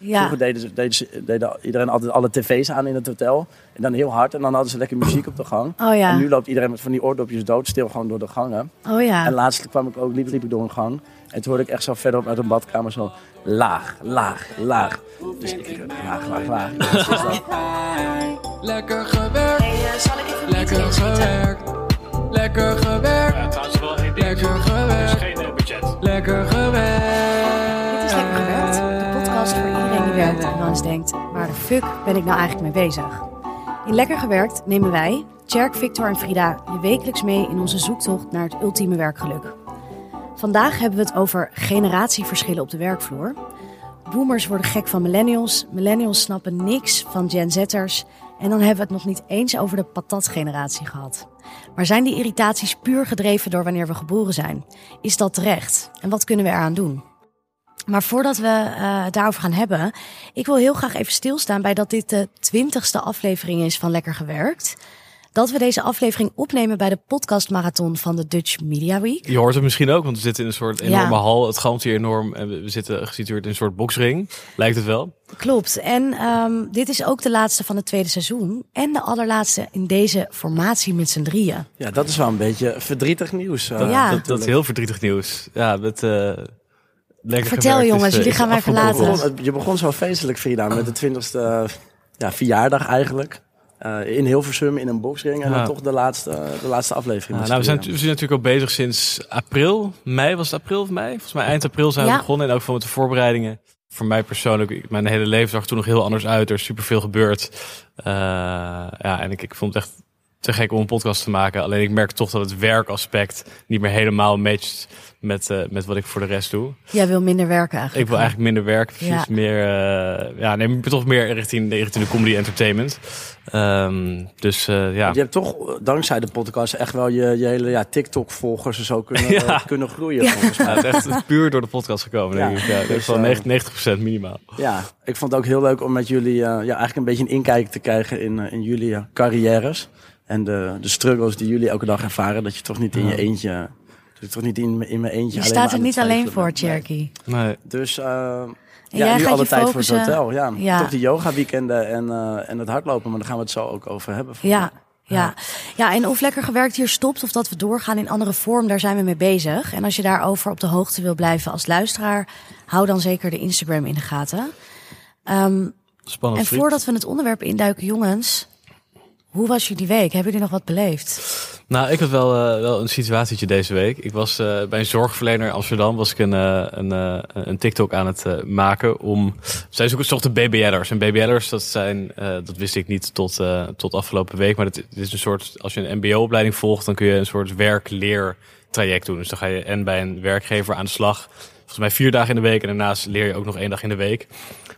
Ja. Vroeger deden, ze, deden, ze- deden iedereen altijd alle tv's aan in het hotel. En dan heel hard. En dan hadden ze lekker muziek op de gang. Oh ja. En nu loopt iedereen met van die oordopjes doodstil gewoon door de gangen. Oh ja. En laatst kwam ik ook, liep, liep ik door een gang. En toen hoorde ik echt zo verderop uit een badkamer zo laag, laag, laag. Dus ik laag, laag, laag. Ja? Lekker gewerkt, zal ik even lekker gewerkt, lekker gewerkt, trouwens wel één ding. lekker Er is gewerkt, geen eh, budget. lekker gewerkt. Dit is Lekker Gewerkt, de podcast voor en wel eens denkt... waar de fuck ben ik nou eigenlijk mee bezig? In Lekker Gewerkt nemen wij, Tjerk, Victor en Frida... je wekelijks mee in onze zoektocht naar het ultieme werkgeluk. Vandaag hebben we het over generatieverschillen op de werkvloer. Boomers worden gek van millennials, millennials snappen niks van Gen Z'ers... en dan hebben we het nog niet eens over de patatgeneratie gehad. Maar zijn die irritaties puur gedreven door wanneer we geboren zijn? Is dat terecht? En wat kunnen we eraan doen? Maar voordat we eh, het daarover gaan hebben, ik wil heel graag even stilstaan bij dat dit de twintigste aflevering is van Lekker Gewerkt. Dat we deze aflevering opnemen bij de podcastmarathon van de Dutch Media Week. Je hoort het misschien ook, want we zitten in een soort enorme Ja. hal. Het galmt hier enorm en we, zitten gesitueerd in een soort boksring. Lijkt het wel. Klopt. En ehm, dit is ook de laatste van het tweede seizoen. En de allerlaatste in deze formatie met z'n drieën. Ja, dat is wel een beetje verdrietig nieuws. eh, Ja. Dat, dat is heel verdrietig nieuws. Ja, met, eh lekker Vertel, jongens, eh, jullie gaan mij. Je verlaten. begon, je begon zo feestelijk, Frida, met de twintigste ja, verjaardag eigenlijk. Eh, in Hilversum, in een boxring. En Ja. dan toch de laatste, de laatste aflevering. Ja, met nou, we, zijn, we zijn natuurlijk al bezig sinds april. Mei was het april of mei? Volgens mij eind april zijn we Ja. begonnen. En ook van met de voorbereidingen. Voor mij persoonlijk, mijn hele leven zag er toen nog heel anders uit. Er is superveel gebeurd. Eh, ja, en ik, ik vond het echt te gek om een podcast te maken. Alleen ik merk toch dat het werkaspect niet meer helemaal matcht met, eh, met wat ik voor de rest doe. Jij wil minder werken Ik eigenlijk. wil eigenlijk minder werk, precies. Ja. Meer, eh, ja, nee, toch meer richting, richting de comedy entertainment. Ehm, dus eh, ja. Je hebt toch eh, dankzij de podcast echt wel je, je hele ja, TikTok-volgers en zo kunnen, Ja. eh, kunnen groeien volgens mij. Ja, het is echt puur door de podcast gekomen, Ja, denk ik. Ja, dus, wel eh, 90, 90% minimaal. Ja, ik vond het ook heel leuk om met jullie eh, ja, eigenlijk een beetje een inkijk te krijgen in, eh, in jullie eh, carrières. En de, de struggles die jullie elke dag ervaren. Dat je toch niet in je eentje, dat je toch niet in, in mijn eentje Je alleen staat maar er aan niet alleen voor. Nee. Cherky. Nee. Dus En ja, jij nu gaat alle je tijd voor focussen- het hotel. Ja. Ja. Toch die yoga weekenden en, eh, en het hardlopen. Maar daar gaan we het zo ook over hebben. Ja, ja. ja, en of lekker gewerkt hier stopt of dat we doorgaan in andere vorm, daar zijn we mee bezig. En als je daarover op de hoogte wil blijven als luisteraar, hou dan zeker de Instagram in de gaten. Ehm, Spannend. en vriend. voordat we het onderwerp induiken, jongens, hoe was jullie week? Hebben jullie nog wat beleefd? Nou, ik had wel, eh, wel een situatietje deze week. Ik was eh, bij een zorgverlener in Amsterdam. Was ik een, eh, een, een TikTok aan het maken om... Zij zoeken zochten BBL'ers. En BBL'ers, dat zijn... dat wist ik niet tot, tot afgelopen week. Maar het is een soort... Als je een mbo-opleiding volgt, dan kun je een soort werk-leer-traject doen. Dus dan ga je en bij een werkgever aan de slag. Volgens mij vier dagen in de week. En daarnaast leer je ook nog één dag in de week.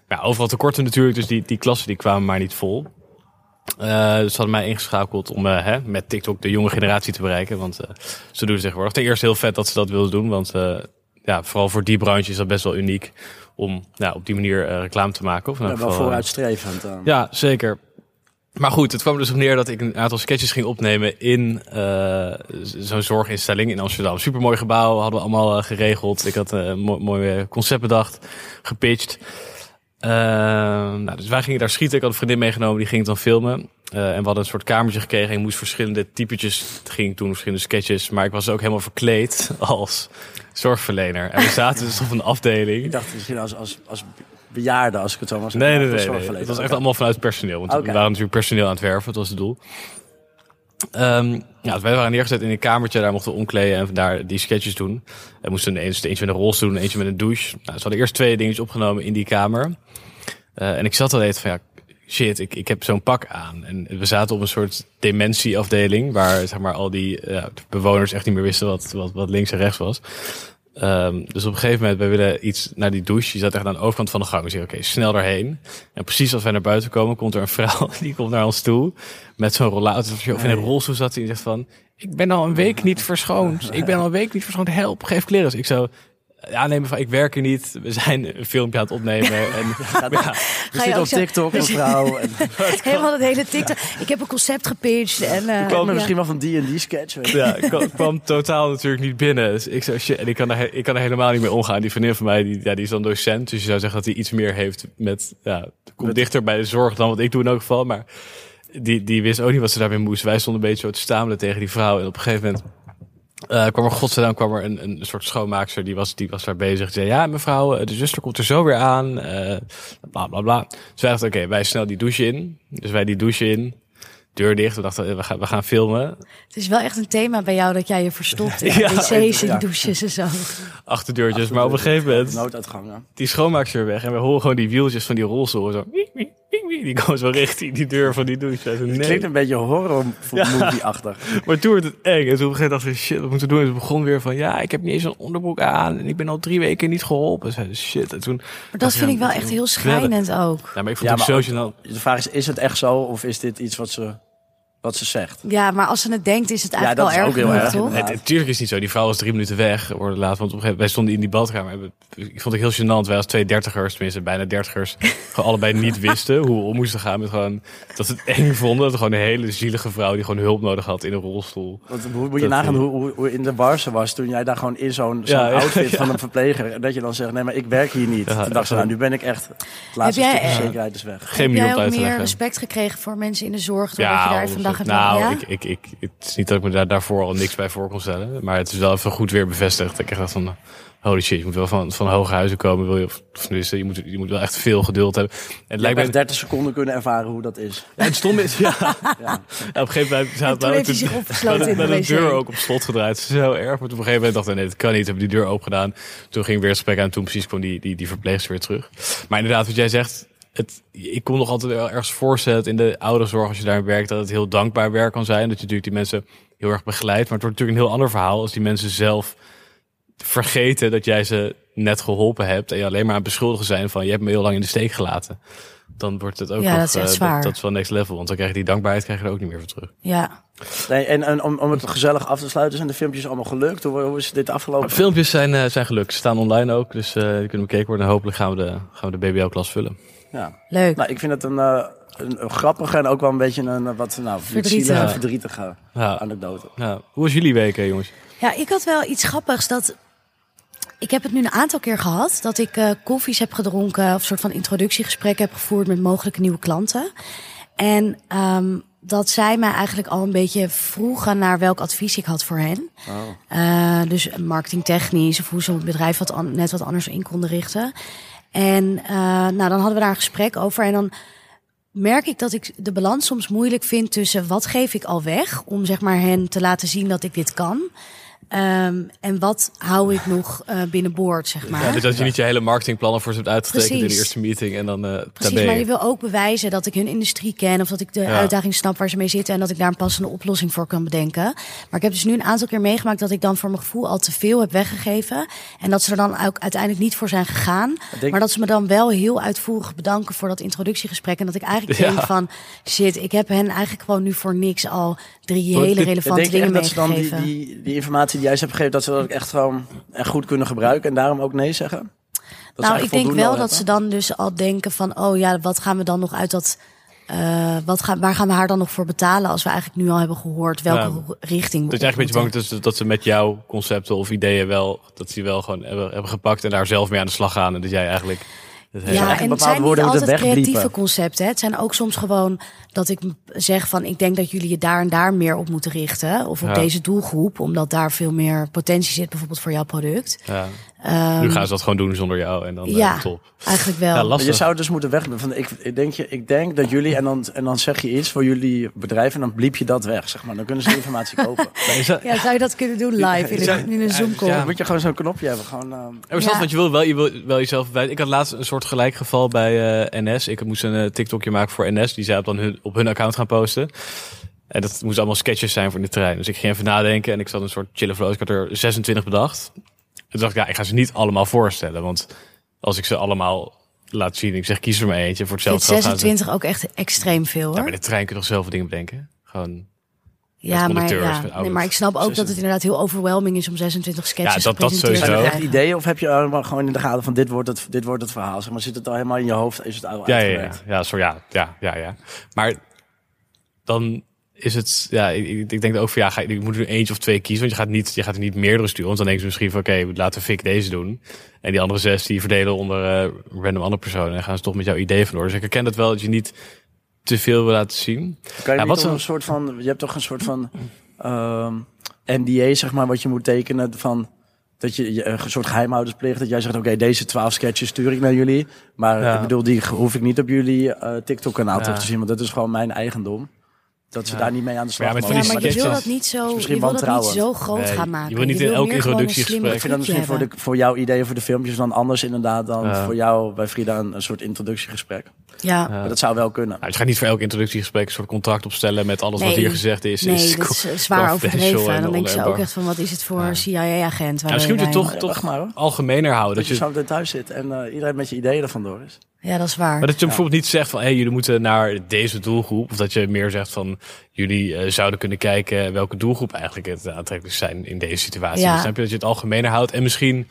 Ja, overal tekorten natuurlijk. Dus die, die klassen die kwamen maar niet vol. Dus ze hadden mij ingeschakeld om eh, hè, met TikTok de jonge generatie te bereiken. Want eh, ze doen het tegenwoordig. Ten eerste heel vet dat ze dat wilden doen. Want ja, vooral voor die branche is dat best wel uniek. Om ja, op die manier reclame te maken. Of Ja, wel vooruitstrevend. eh. ja, zeker. Maar goed, het kwam dus op neer dat ik een aantal sketches ging opnemen in zo'n zorginstelling in Amsterdam. Supermooi gebouw, hadden we allemaal geregeld. Ik had een mooi, mooi concept bedacht, gepitcht. Eh, nou, dus wij gingen daar schieten. Ik had een vriendin meegenomen, die ging het dan filmen. Eh, en we hadden een soort kamertje gekregen. Ik moest verschillende typetjes, het ging toen verschillende sketches. Maar ik was ook helemaal verkleed als zorgverlener. En we zaten dus op een afdeling. Ik dacht misschien als, als, als bejaarde, als ik het zo was. Nee, nee, nee. nee. Het was echt allemaal vanuit personeel. Want we waren natuurlijk personeel aan het werven. Dat was het doel. Ehm ja, dus wij waren neergezet in een kamertje. Daar mochten we omkleden en daar die sketches doen. We moesten eens, eentje met een rolstoel doen, eentje met een douche. Nou, ze hadden eerst twee dingetjes opgenomen in die kamer. Eh, en ik zat al even van, ja, shit, ik, ik heb zo'n pak aan. En we zaten op een soort dementieafdeling. Waar zeg maar al die bewoners echt niet meer wisten wat, wat, wat links en rechts was. Ehm, dus op een gegeven moment, wij willen iets naar die douche. Die zat echt aan de overkant van de gang. We zeggen, oké, snel daarheen. En precies als wij naar buiten komen, komt er een vrouw. Die komt naar ons toe. Met zo'n rollator. Of in een rolstoel zat. En zegt van, ik ben al een week niet verschoond. Ik ben al een week niet verschoond. Help, geef kleren. Ik zo, Ja, nee, mevrouw, ik werk er niet. We zijn een filmpje aan het opnemen. En, ja, We Ga je zitten op zo- TikTok, mevrouw. En, Helemaal het hele TikTok. Ik heb een concept gepitcht. En, eh, kwam er ja. misschien wel van die en die sketch. ja, ik kwam, kwam totaal natuurlijk niet binnen. Dus ik, zo, shit, en ik, kan er, ik kan er helemaal niet mee omgaan. Die vriendin van mij, die, ja, die is dan docent. Dus je zou zeggen dat hij iets meer heeft met... Ja, komt Met- dichter bij de zorg dan wat ik doe in elk geval. Maar die, die wist ook niet wat ze daarmee moest. Wij stonden een beetje zo te stamelen tegen die vrouw. En op een gegeven moment eh, kwam er, godzijdank, kwam er een, een soort schoonmaakster. Die was, die was daar bezig. Die zei, ja mevrouw, eh, de zuster komt er zo weer aan. eh bla bla bla. Dus wij dachten, oké, wij snel die douche in. Dus wij die douche in. Deur dicht. We dachten, we gaan, we gaan filmen. Het is wel echt een thema bij jou dat jij je verstopt in Ja, de wc's en ja. douches en zo. Achterdeurtjes. Maar op een gegeven moment... Nooduitgangen. die schoonmaakster weg en we horen gewoon die wieltjes van die rolstoel zo. Die komen zo richting die deur van die douche. Het nee. klinkt een beetje horror-movie-achtig. Maar toen werd het eng. En toen op een gegeven moment dachten we, shit, wat moeten we doen? En ze begon weer van, ja, ik heb niet eens een onderbroek aan. En ik ben al drie weken niet geholpen. Zeiden shit. En toen, Maar dat vind ik wel echt heel schrijnend ook. ja, maar ik vond Ja, het zo gênant. De vraag is, is het echt zo of is dit iets wat ze, wat ze zegt? Ja, maar als ze het denkt is het Ja, eigenlijk dat is wel ook erg heel genoeg, erg, toch? natuurlijk is het niet zo. Die vrouw was drie minuten weg. Worden laat, want op een gegeven moment, wij stonden in die badkamer. Ik vond het heel gênant. Wij als twee dertigers, tenminste bijna dertigers, gewoon allebei niet wisten hoe we om moesten gaan met gewoon dat ze het eng vonden. Dat er gewoon een hele zielige vrouw die gewoon hulp nodig had in een rolstoel. Want hoe moet je Dat- nagaan hoe, hoe, hoe in de bar ze was toen jij daar gewoon in zo'n zo'n Ja, ja, outfit ja. van een verpleger. En dat je dan zegt, nee, maar ik werk hier niet. Ja, toen dacht ze, ja. nou, nu ben ik echt, het laatste Heb jij, stukje eh, zekerheid is weg. Geen Heb jij ook meer respect gekregen voor mensen in de zorg doordat je daar nou? Ja? ik, ik, ik, het is niet dat ik me daar, daarvoor al niks bij voor kon stellen. Maar het is wel even goed weer bevestigd. Ik echt dacht van, holy shit, je moet wel van, van hoge huizen komen. Wil je, of, of tenminste, je moet, je moet wel echt veel geduld hebben. En het Je lijkt me... 30 seconden kunnen ervaren hoe dat is. Ja, het stom is, ja. Ja. Op een gegeven moment toen heeft hij zich de- opgesloten in met de de wc. deur ook op slot gedraaid. Zo erg. Maar op een gegeven moment dacht ik, nee, dat kan niet. Hebben die deur open gedaan. Toen ging weer het gesprek aan. Toen precies kwam die, die, die verpleegster weer terug. Maar inderdaad, wat jij zegt. Het, ik kon nog altijd wel ergens voorstellen in de ouderenzorg, als je daar werkt, dat het heel dankbaar werk kan zijn. Dat je natuurlijk die mensen heel erg begeleidt. Maar het wordt natuurlijk een heel ander verhaal als die mensen zelf vergeten dat jij ze net geholpen hebt. En je alleen maar aan het beschuldigen zijn van je hebt me heel lang in de steek gelaten. Dan wordt het ook Ja, nog, dat is echt eh, zwaar. dat, is wel next level. Want dan krijg je die dankbaarheid krijg je er ook niet meer voor terug. Ja. Nee, en, en om, om het gezellig af te sluiten, zijn de filmpjes allemaal gelukt? Hoe, hoe is dit afgelopen? Filmpjes zijn, eh, zijn gelukt. Ze staan online ook. Dus eh, die kunnen bekeken worden. En hopelijk gaan we de, gaan we de BBL-klas vullen. Ja. Leuk. Nou, ik vind het een, eh, een, een grappige en ook wel een beetje een eh, wat nou, Ja. verdrietige Ja. anekdote. Ja. Hoe was jullie week, hè, jongens? Ja, ik had wel iets grappigs dat. Ik heb het nu een aantal keer gehad dat ik eh, koffies heb gedronken of een soort van introductiegesprekken heb gevoerd met mogelijke nieuwe klanten. En ehm, dat zij mij eigenlijk al een beetje vroegen naar welk advies ik had voor hen. Eh, dus marketingtechnisch of hoe ze het bedrijf wat net wat anders in konden richten. En eh, nou, dan hadden we daar een gesprek over en dan merk ik dat ik de balans soms moeilijk vind tussen wat geef ik al weg om zeg maar hen te laten zien dat ik dit kan. Ehm, en wat hou ik nog eh binnenboord, zeg maar. Ja, dus dat je niet je hele marketingplannen voor ze hebt uitgetekend in de eerste meeting. En dan eh daar Precies, maar je. wil ook bewijzen dat ik hun industrie ken of dat ik de Ja. uitdaging snap waar ze mee zitten en dat ik daar een passende oplossing voor kan bedenken. Maar ik heb dus nu een aantal keer meegemaakt dat ik dan voor mijn gevoel al te veel heb weggegeven en dat ze er dan ook uiteindelijk niet voor zijn gegaan. denk- Maar dat ze me dan wel heel uitvoerig bedanken voor dat introductiegesprek en dat ik eigenlijk Ja. denk van shit, ik heb hen eigenlijk gewoon nu voor niks al drie hele relevante denk je dingen echt dat ze dan die, meegegeven. die, die informatie die jij ze hebt gegeven, dat ze dat ook echt gewoon echt goed kunnen gebruiken en daarom ook nee zeggen? Dat nou, ik denk wel dat ze dan dus al denken van, oh ja, wat gaan we dan nog uit dat, eh, wat gaan, waar gaan we haar dan nog voor betalen als we eigenlijk nu al hebben gehoord welke richting we Dat je eigenlijk een beetje bang dat ze, dat ze met jouw concepten of ideeën wel, dat ze die wel gewoon hebben, hebben gepakt en daar zelf mee aan de slag gaan. En dat jij eigenlijk... Ja, en het zijn niet altijd creatieve concepten. hè. Het zijn ook soms gewoon dat ik zeg van... ik denk dat jullie je daar en daar meer op moeten richten. Of op Ja. deze doelgroep. Omdat daar veel meer potentie zit bijvoorbeeld voor jouw product. ja. Ehm, nu gaan ze dat gewoon doen zonder jou en dan eh, ja, top. eigenlijk wel. Ja, lastig. je zou het dus moeten wegbliepen. Van, ik, ik, denk je, ik denk dat jullie, en dan, en dan zeg je iets voor jullie bedrijf en dan bliep je dat weg. Zeg maar. Dan kunnen ze die informatie kopen. Ja, zou je dat kunnen doen live in een, in een Zoom call? Ja. Dan moet je gewoon zo'n knopje hebben. Gewoon, ehm, Ja, want je wil wel, je wil wel jezelf verwijten. Ik had laatst een soort gelijk geval bij eh, NS. Ik moest een eh, TikTokje maken voor NS. Die zij op, dan hun, op hun account gaan posten. En dat moesten allemaal sketches zijn voor de trein. Dus ik ging even nadenken en ik zat een soort chille flow. Ik had er 26 bedacht. En toen dacht ik, ja, ik ga ze niet allemaal voorstellen. Want als ik ze allemaal laat zien, ik zeg kies er maar eentje. Voor Ik vind hetzelfde geld gaan ze... 26 ook echt extreem veel Ja, hoor. bij de trein kun je toch zoveel dingen bedenken? Gewoon... Ja, maar, ja. Nee, maar ik snap ook dat het inderdaad heel overwhelming is om 26 sketches Ja, dat- dat gepresenteerd sowieso. te Zijn er echt ideeën of heb je allemaal gewoon in de gaten van dit wordt het, dit wordt het verhaal? Zeg maar zit het al helemaal in je hoofd? Is het al Ja, ja, ja, ja, zo, ja, ja, ja, ja. Maar dan is het, ja, ik, ik ik denk ook van ja, ga, je je moet er eentje of twee kiezen, want je gaat niet, je gaat er niet meerdere sturen. Want dan denk je misschien van oké, laten we Fik deze doen. En die andere zes die verdelen onder eh, random andere personen en gaan ze toch met jouw idee vandoor. Dus ik herken dat wel dat je niet te veel wil laten zien. Kan je Ja, wat een- soort van, je hebt toch een soort van ehm, NDA, zeg maar, wat je moet tekenen van dat je, een soort geheimhoudersplicht, dat jij zegt, oké, deze 12 sketches stuur ik naar jullie, maar Ja. ik bedoel, die hoef ik niet op jullie eh, TikTok-kanaal Ja. terug te zien, want dat is gewoon mijn eigendom. Dat ze Ja. daar niet mee aan de slag mogen. Ja, maar je wil dat niet zo, je wil dat niet zo groot Nee, gaan je maken. wil niet in elk meer gewoon een introductiegesprek- Ik vind dat misschien voor, de, voor jouw ideeën voor de filmpjes dan anders inderdaad dan Ja. voor jou bij Frida een, een soort introductiegesprek. Ja. Maar dat zou wel kunnen. Nou, je gaat niet voor elk introductiegesprek een soort contract opstellen met alles wat hier gezegd is. Nee, is dat is eh, zwaar overdreven. En dan denken ze ook echt van, wat is het voor Ja. CIA-agent? Ja, misschien moet je toch, toch hoor. algemener houden. Dat je je, zo thuis zit en eh, iedereen met je ideeën er vandoor is. Ja, dat is waar. Maar dat je bijvoorbeeld niet zegt van, hé, jullie moeten naar deze doelgroep. Of dat je meer zegt van, jullie eh, zouden kunnen kijken welke doelgroep eigenlijk het aantrekkelijk zijn in deze situatie. Ja. Dus snap je dat je het algemener houdt en misschien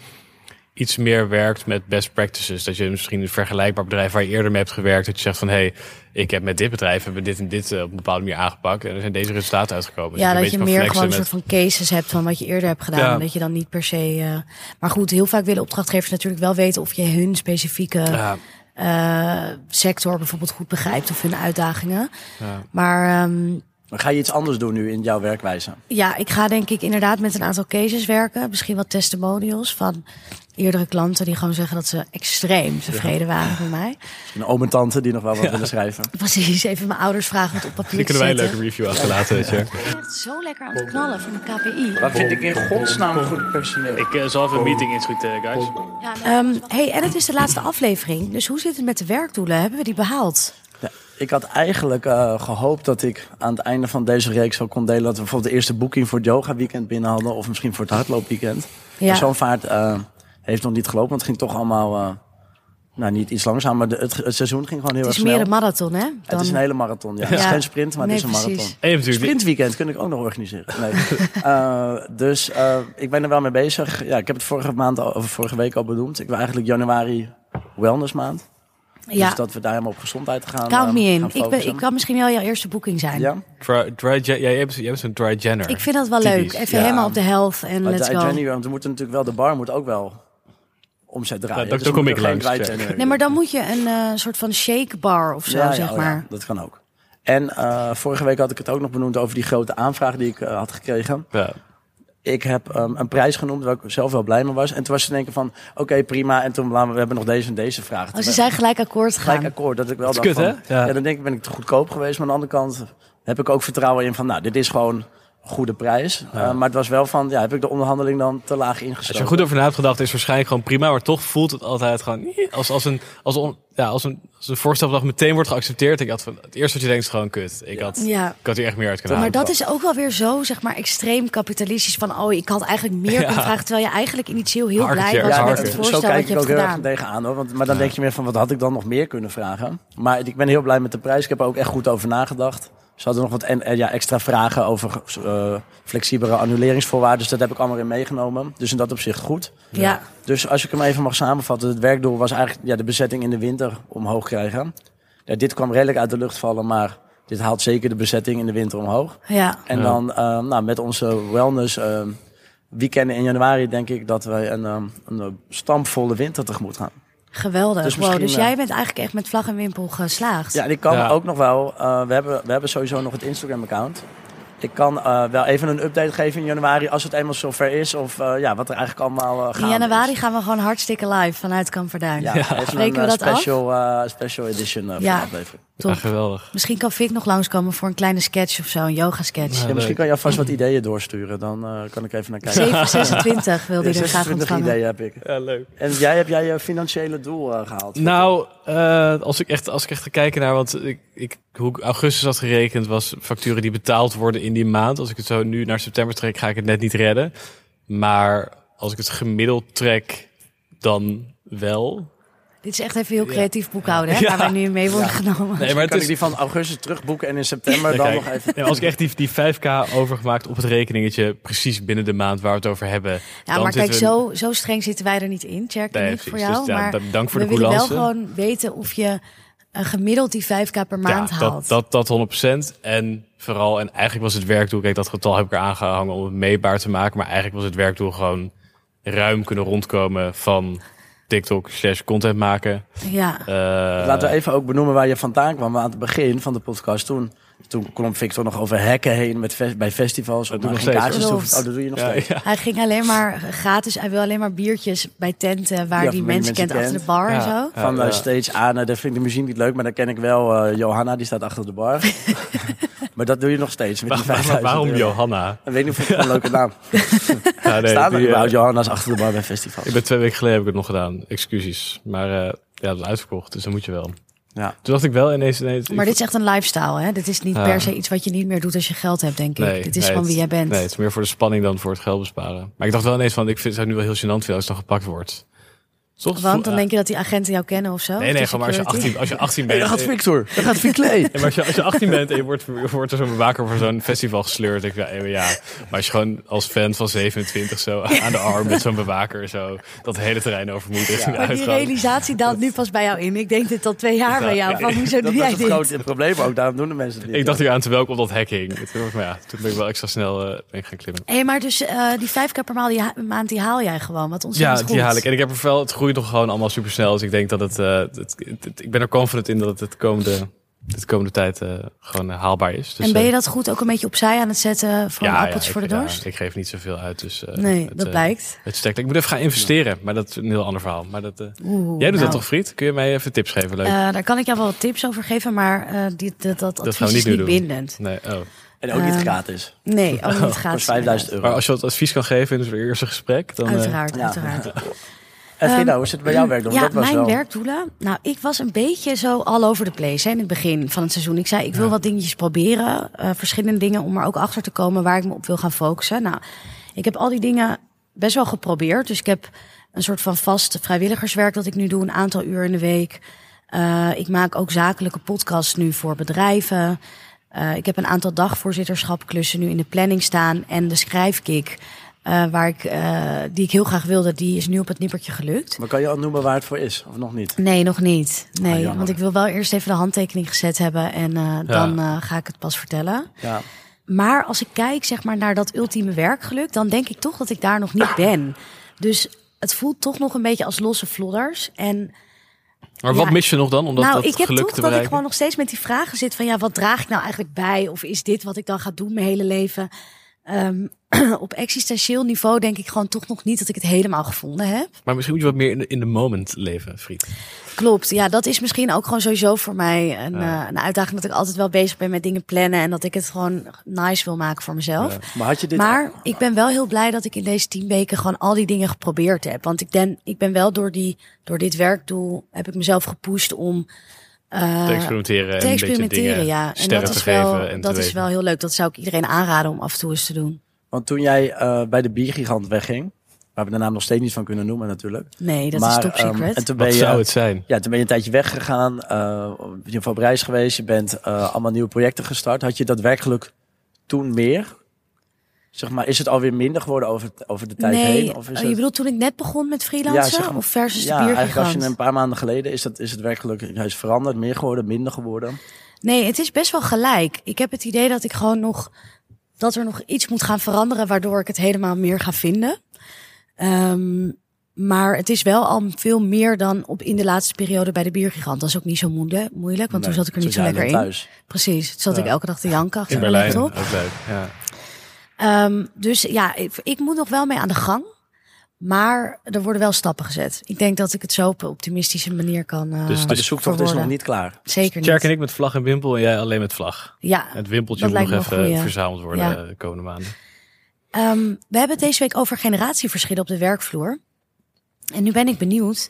iets meer werkt met best practices. Dat je misschien een vergelijkbaar bedrijf waar je eerder mee hebt gewerkt, dat je zegt van, hé, hey, ik heb met dit bedrijf hebben dit en dit eh, op een bepaalde manier aangepakt. En er zijn deze resultaten uitgekomen. Ja, een dat je meer gewoon een met- soort van cases hebt van wat je eerder hebt gedaan. Ja. En dat je dan niet per se. eh, maar goed, heel vaak willen opdrachtgevers natuurlijk wel weten of je hun specifieke Ja, eh, sector bijvoorbeeld goed begrijpt of hun uitdagingen. ja. Maar ehm, Maar ga je iets anders doen nu in jouw werkwijze? ja, ik ga denk ik inderdaad met een aantal cases werken. Misschien wat testimonials van eerdere klanten die gewoon zeggen dat ze extreem tevreden waren met mij. Een oom en tante die nog wel wat willen schrijven. Precies, even mijn ouders vragen wat op papier te kunnen wij een leuke review achterlaten, weet je. Ik ben echt zo lekker aan het knallen van de KPI. Waar vind ik in godsnaam goed personeel? Ik eh, zal even een meeting inschieten, guys. Ehm, hey, en het is de laatste aflevering. Dus hoe zit het met de werkdoelen? Hebben we die behaald? Ja, ik had eigenlijk eh, gehoopt dat ik aan het einde van deze reeks zou kon delen... dat we bijvoorbeeld de eerste boeking voor het yoga weekend binnen hadden... of misschien voor het hardloopweekend. Ja. Zo'n vaart eh, heeft nog niet gelopen, want het ging toch allemaal... eh, nou, niet iets langzaam, maar de, het, het seizoen ging gewoon heel Het erg is snel. meer een marathon, hè? Het Dan- is een hele marathon, ja. Het is geen sprint, maar Nee, het is een precies. marathon. Hebt Sprintweekend kun ik ook nog organiseren. Nee. Eh, dus eh, ik ben er wel mee bezig. Ja, ik heb het vorige, maand al, of vorige week al benoemd. Ik wil eigenlijk januari wellness maand. Ja, Dus dat we daar helemaal op gezondheid gaan count me in. Ik, ben, ik kan misschien wel jouw eerste boeking zijn. Ja, Dry, dry, ja, jij bent, jij bent zo'n dry Jenner. Ik vind dat wel Typisch. leuk. Even Ja. helemaal op de health en maar let's dry go. January, want we moeten natuurlijk wel, de bar moet ook wel omzet draaien. Ja, daar- Dus kom ik langs. January Nee, maar dan moet je een eh, soort van shake bar of zo, Ja, zeg oh ja, maar. dat kan ook. En eh, vorige week had ik het ook nog benoemd over die grote aanvraag die ik eh, had gekregen. Ja. ik heb ehm, een prijs genoemd waar ik zelf wel blij mee was. En toen was ze denken van, oké, prima. En toen, we we hebben nog deze en deze vragen. Oh, Toen ze zijn gelijk akkoord gelijk gegaan. akkoord. Dat ik wel Dat is dacht kut, van, hè? Ja. ja. dan denk ik, ben ik te goedkoop geweest. Maar aan de andere kant heb ik ook vertrouwen in van, nou, dit is gewoon goede prijs. Eh, maar het was wel van, ja, heb ik de onderhandeling dan te laag Als je ingestoken. er goed over na hebt gedacht, is het waarschijnlijk gewoon prima. Maar toch voelt het altijd gewoon als, als, een, als, on- ja, als, een, als een voorstel dat meteen wordt geaccepteerd. Ik had van, het eerste wat je denkt is gewoon kut. Ik, had, Ja. ik had hier echt meer uit kunnen Maar halen. dat is ook wel weer zo, zeg maar, extreem kapitalistisch. Van, oh, ik had eigenlijk meer kunnen vragen. Terwijl je eigenlijk initieel heel blij was ja, met het zo voorstel kijk wat je ik ook hebt heel erg gedaan. tegenaan hoor. Want, maar dan denk je meer van wat had ik dan nog meer kunnen vragen. Maar ik ben heel blij met de prijs. Ik heb er ook echt goed over nagedacht. Ze hadden nog wat en, en ja, extra vragen over eh, flexibele annuleringsvoorwaarden. Dus dat heb ik allemaal in meegenomen. Dus in dat opzicht goed. Ja, Dus als ik hem even mag samenvatten. Het werkdoel was eigenlijk ja, de bezetting in de winter omhoog krijgen. Ja, dit kwam redelijk uit de lucht vallen. Maar dit haalt zeker de bezetting in de winter omhoog. ja. En Ja. dan eh, nou, met onze wellness eh, weekenden in januari denk ik dat wij een, een stampvolle winter tegemoet gaan. Geweldig. Dus Dus, wow, dus eh, jij bent eigenlijk echt met vlag en wimpel geslaagd. Ja, en ik kan Ja. ook nog wel. eh, we, hebben, we hebben sowieso nog het Instagram-account. Ik kan eh, wel even een update geven in januari als het eenmaal zover is. Of eh, ja, wat er eigenlijk allemaal uh, In januari gaan we gewoon hartstikke live vanuit Kamperduin. Ja, even Spreken we eh, dat af? special, eh, special edition eh, Ja. aflevering. Ja, geweldig. Misschien kan Vic nog langskomen voor een kleine sketch of zo, een yoga sketch. Ja, Ja, misschien kan je alvast wat ideeën doorsturen. Dan eh, kan ik even naar kijken. 7, 26 wil hij Ja, er graag 26 ontvangen. ideeën heb ik. Ja, leuk. En jij heb jij je financiële doel eh, gehaald? Nou, eh, als, ik echt, als ik echt ga kijken naar, want ik, ik, hoe ik augustus had gerekend, was facturen die betaald worden in die maand. Als ik het zo nu naar september trek, ga ik het net niet redden. Maar als ik het gemiddeld trek, dan wel. Dit is echt even heel Ja. creatief boekhouden, hè, Ja. waar wij nu mee worden genomen. Nee, maar kan het ik is... die van augustus terugboeken en in september Ja, dan kijk, nog even... ja, als ik echt die, die 5k overgemaakt op het rekeningetje, precies binnen de maand waar we het over hebben. Ja, dan maar kijk, we- zo, zo streng zitten wij er niet in, Tjerk Nee, ik voor jou. Dus ja, maar da- dank voor we de willen wel gewoon weten of je een gemiddeld die 5k per maand ja, haalt. dat, dat, dat 100%. En vooral, en eigenlijk was het werkdoel, kijk, dat getal heb ik er aangehangen om het meetbaar te maken. Maar eigenlijk was het werkdoel gewoon ruim kunnen rondkomen van TikTok slash content maken. Ja. Eh, Laten we even ook benoemen waar je vandaan kwam. Aan het begin van de podcast toen... Toen klom Victor nog over hekken heen met fe- bij festivals. Dat doe nog steeds, kaartjes Oh, dat doe je nog ja, steeds. ja. Hij ging alleen maar gratis, hij wil alleen maar biertjes bij tenten waar Ja, die mensen mensen kent achter de bar en zo. Van ja. steeds aan, eh, dat vind ik de muziek niet leuk, maar dan ken ik wel eh, Johanna, die staat achter de bar. maar dat doe je nog steeds met die Waar- waar- 5000 waarom euro. Johanna? Ik weet niet of ik het een leuke naam. Ja, nee, Staan er die, eh, überhaupt Johanna's achter de bar bij festivals? ik ben twee weken geleden heb ik het nog gedaan. Excuses. Maar eh, ja, dat is uitverkocht, dus dan moet je wel. Ja. Toen dacht ik wel ineens... ineens Maar dit is echt een lifestyle, hè? Dit is niet Ja. per se iets wat je niet meer doet als je geld hebt, denk ik. Nee, Dit is nee, gewoon wie jij bent. Nee, het is meer voor de spanning dan voor het geld besparen. Maar ik dacht wel ineens van, ik vind, zou het nu wel heel gênant vinden als het dan gepakt wordt. Want dan Ja. denk je dat die agenten jou kennen of zo? Nee, nee, gewoon maar als je security? 18, als je 18 Hey, bent... gaat eh, Victor, daar gaat Viclay. ja, maar als je, als je 18 bent en je wordt, je wordt er zo'n bewaker voor zo'n festival gesleurd. Ik, ja, eh, ja, maar als je gewoon als fan van 27 zo aan de arm met zo'n bewaker zo dat hele terrein over moet. richting de Maar die realisatie daalt nu pas bij jou in. Ik denk dit al twee jaar bij jou. Van, hoezo Dat doe was jij het dit? grote probleem ook, daarom doen de mensen het niet. Ik dacht hier aan terwijl ik op dat hek hing. Toen, maar ja, toen ben ik wel extra snel eh, ben ik gaan klimmen. Hé, maar dus eh, die 5k per maand die, ha- maand, die haal jij gewoon. Wat Ja, ontzettend goed. die haal ik. En ik heb er wel, het groeit nog gewoon allemaal super snel. Dus ik denk dat het, eh, het, het- het- ik ben er confident in dat het het komende, de komende tijd eh, gewoon eh, haalbaar is. Dus, en ben je dat goed ook een beetje opzij aan het zetten voor appeltje ik, voor de ja, dorst? ik geef niet zoveel uit. Dus, eh, nee, het, dat blijkt. Het sterkt. Ik moet even gaan investeren, maar dat is een heel ander verhaal. Maar dat, eh, Oeh, jij doet nou, dat toch, Friet? Kun je mij even tips geven? Leuk. daar kan ik jou wel wat tips over geven, maar eh, die, dat, dat advies gaan we is niet niet doen. bindend. nee, oh. En ook niet Ehm, gratis. Nee, ook niet Kost gratis. 5000 euro. Maar als je wat advies kan geven in het eerste gesprek, dan... Uiteraard, Ja. uiteraard. En Frida, hoe zit het bij jouw werk? Ehm, Ja, dat was mijn wel... werkdoelen. Nou, ik was een beetje zo all over the place hè, in het begin van het seizoen. Ik zei, ik wil wat dingetjes proberen. eh, verschillende dingen om er ook achter te komen waar ik me op wil gaan focussen. Nou, ik heb al die dingen best wel geprobeerd. Dus ik heb een soort van vast vrijwilligerswerk dat ik nu doe, een aantal uur in de week. Eh, ik maak ook zakelijke podcasts nu voor bedrijven. Eh, ik heb een aantal dagvoorzitterschapklussen nu in de planning staan. En de schrijfkick, eh, waar ik, eh, die ik heel graag wilde, die is nu op het nippertje gelukt. Maar kan je al noemen waar het voor is, of nog niet? Nee, nog niet. Nee, Ah, want ik wil wel eerst even de handtekening gezet hebben en eh, dan eh, ga ik het pas vertellen. Ja. Maar als ik kijk zeg maar, naar dat ultieme werkgeluk, dan denk ik toch dat ik daar nog niet ben. Dus het voelt toch nog een beetje als losse vlodders. En Maar wat Ja. mis je nog dan om dat, nou, dat ik heb geluk toch dat ik gewoon nog steeds met die vragen zit van ja, wat draag ik nou eigenlijk bij? Of is dit wat ik dan ga doen mijn hele leven? Ehm, op existentieel niveau denk ik gewoon toch nog niet dat ik het helemaal gevonden heb. Maar misschien moet je wat meer in de, in de moment leven, Friet. Klopt, ja, dat is misschien ook gewoon sowieso voor mij een, Ja. eh, een uitdaging dat ik altijd wel bezig ben met dingen plannen en dat ik het gewoon nice wil maken voor mezelf. Ja. Maar had je dit... Maar ik ben wel heel blij dat ik in deze tien weken gewoon al die dingen geprobeerd heb. Want ik ben, ik ben wel door, die, door dit werkdoel heb ik mezelf gepusht om eh, te experimenteren en te een beetje experimenteren. dingen Ja, en dat te is wel, geven en dat is weten. wel heel leuk. Dat zou ik iedereen aanraden om af en toe eens te doen. Want toen jij eh, bij de biergigant wegging, waar we de naam nog steeds niet van kunnen noemen natuurlijk. Nee, dat maar, is top ehm, secret. en toen ben Wat je, zou het zijn? Ja, toen ben je een tijdje weggegaan, eh je bent op reis geweest, je bent eh, allemaal nieuwe projecten gestart. Had je dat werkelijk toen meer? Zeg maar, is het alweer minder geworden over, over de tijd nee, heen? Of is oh, het... je bedoelt toen ik net begon met freelancen? zeg maar- of versus ja, de eigenlijk als je biergigant? een paar maanden geleden is, dat, is het werkelijk hij is veranderd, meer geworden, minder geworden. Nee, het is best wel gelijk. Ik heb het idee dat ik gewoon nog dat er nog iets moet gaan veranderen, waardoor ik het helemaal meer ga vinden. Ehm, maar het is wel al veel meer dan op in de laatste periode bij de biergigant. Dat is ook niet zo moeilijk, moeilijk want toen zat ik er niet zo lekker in. thuis. Precies, toen zat ik Ja. elke dag te janken achter In Berlijn, ook leuk. Ja. Ehm, dus ja, ik, ik moet nog wel mee aan de gang. Maar er worden wel stappen gezet. Ik denk dat ik het zo op een optimistische manier kan. eh Dus- de zoektocht is nog niet klaar. Zeker niet. Tjerk en ik met vlag en wimpel en jij alleen met vlag. Ja, Het wimpeltje Dat moet nog even goeie. verzameld worden Ja. de komende maanden. Ehm, we hebben het deze week over generatieverschillen op de werkvloer. En nu ben ik benieuwd.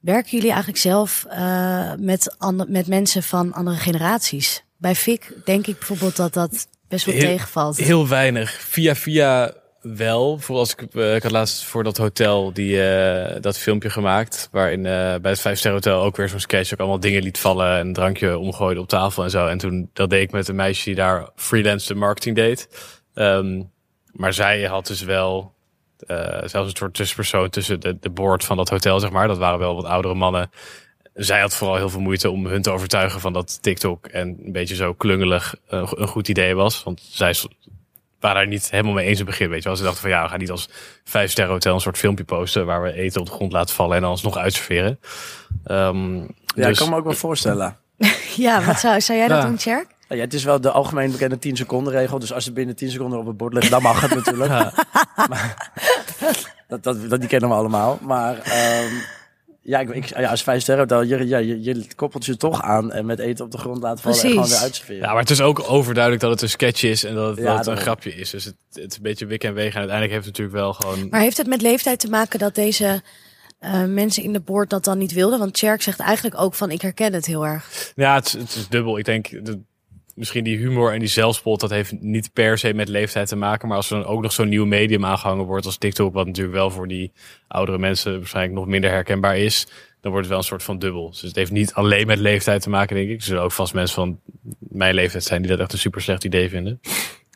Werken jullie eigenlijk zelf eh, met, met mensen van andere generaties? Bij FIC denk ik bijvoorbeeld dat dat best wel Heel- tegenvalt. Heel weinig. Via via wel. Voor als ik, eh, ik had laatst voor dat hotel die, eh, dat filmpje gemaakt. Waarin eh, bij het Vijf Sterren Hotel ook weer zo'n sketch. Ook allemaal dingen liet vallen. En een drankje omgooide op tafel en zo. En toen dat deed ik met een meisje die daar freelance de marketing deed. Ehm, maar zij had dus wel zelfs een soort tussenpersoon tussen de, de board van dat hotel, zeg maar. Dat waren wel wat oudere mannen. Zij had vooral heel veel moeite om hun te overtuigen van dat TikTok en een beetje zo klungelig eh, een goed idee was. Want zij waren daar niet helemaal mee eens in het begin, weet je wel. Ze dachten van ja, we gaan niet als vijf sterren hotel een soort filmpje posten waar we eten op de grond laten vallen en dan alsnog uitserveren. Ehm Ja, dus, ik kan me ook wel voorstellen. Ja, wat zou, zou jij dat Ja. doen, Tjerk? Ja, het is wel de algemeen bekende 10 seconden regel. Dus als het binnen 10 seconden op het bord ligt, dan mag het natuurlijk. Ja. Maar- dat, dat, dat, die kennen we allemaal. Maar ehm, ja, ik, ik, ja, als vijf sterren hotel, je, ja, je, je koppelt je toch aan en met eten op de grond laten vallen en gewoon weer uitserveren. Ja, maar het is ook overduidelijk dat het een sketch is en dat het, Ja, dat het een grapje is. Dus het, het is een beetje wik en wegen. En uiteindelijk heeft het natuurlijk wel gewoon... Maar heeft het met leeftijd te maken dat deze eh, mensen in de board dat dan niet wilden? Want Tjerk zegt eigenlijk ook van ik herken het heel erg. Ja, het, is- het is dubbel. Ik denk, de, misschien die humor en die zelfspot, dat heeft niet per se met leeftijd te maken. Maar als er dan ook nog zo'n nieuw medium aangehangen wordt als TikTok, wat natuurlijk wel voor die oudere mensen waarschijnlijk nog minder herkenbaar is, dan wordt het wel een soort van dubbel. Dus het heeft niet alleen met leeftijd te maken, denk ik. Er zullen ook vast mensen van mijn leeftijd zijn die dat echt een super slecht idee vinden.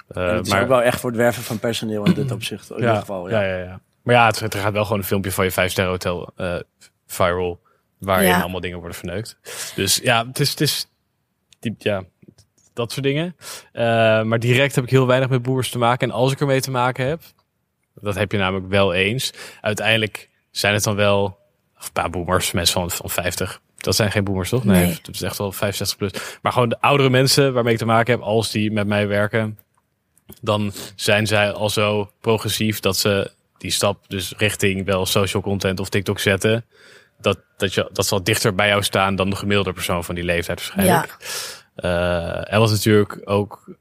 Eh, het is ook wel echt voor het werven van personeel in dit opzicht. In ieder geval, ja. ja, ja, ja. Maar ja, het, het gaat wel gewoon een filmpje van je vijf sterren hotel eh, viral, waarin Ja. allemaal dingen worden verneukt. Dus ja, het is, het is die, ja, dat soort dingen. Eh, maar direct heb ik heel weinig met boers te maken. En als ik ermee te maken heb, dat heb je namelijk wel eens. Uiteindelijk zijn het dan wel, een paar boomers, mensen van, van 50. Dat zijn geen boomers, toch? Nee, Nee. het is echt wel 65 plus. Maar gewoon de oudere mensen waarmee ik te maken heb, als die met mij werken, dan zijn zij al zo progressief dat ze die stap dus richting wel social content of TikTok zetten. Dat, dat, je, dat zal dichter bij jou staan dan de gemiddelde persoon van die leeftijd waarschijnlijk. Eh, en wat natuurlijk ook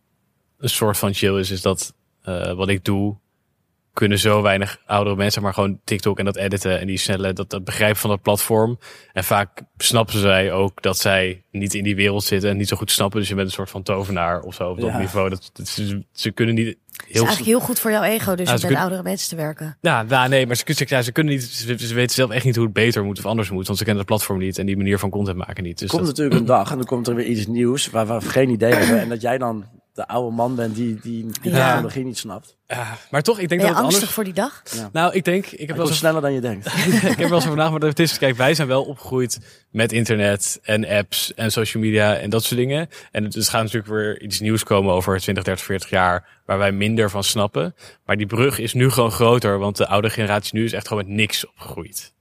een soort van chill is, is dat eh, wat ik doe, kunnen zo weinig oudere mensen maar gewoon TikTok en dat editen en die snelle, dat, dat begrijpen van dat platform. En vaak snappen zij ook dat zij niet in die wereld zitten en niet zo goed snappen. Dus je bent een soort van tovenaar of zo op dat Ja. niveau. Dat, dat, ze, ze kunnen niet Het is heel eigenlijk heel goed voor jouw ego, dus ze met kun- oudere mensen te werken. ja, nou, nee, maar ze, ze, ja, ze kunnen niet, ze, ze weten zelf echt niet hoe het beter moet of anders moet, want ze kennen het platform niet en die manier van content maken niet. Dus Er komt dat, natuurlijk een dag en dan komt er weer iets nieuws waar we geen idee hebben. En dat jij dan de oude man bent die, die die Ja. technologie niet snapt. ja, maar toch, ik denk Ben je dat het angstig anders. voor die dag? Nou, ik denk, ik heb Het wel eens sneller dan je denkt. ik heb wel nagedacht, maar het is, kijk, wij zijn wel opgegroeid met internet en apps en social media en dat soort dingen. En het, het gaat natuurlijk weer iets nieuws komen over 20, 30, 40 jaar, waar wij minder van snappen. Maar die brug is nu gewoon groter, want de oude generatie nu is echt gewoon met niks opgegroeid.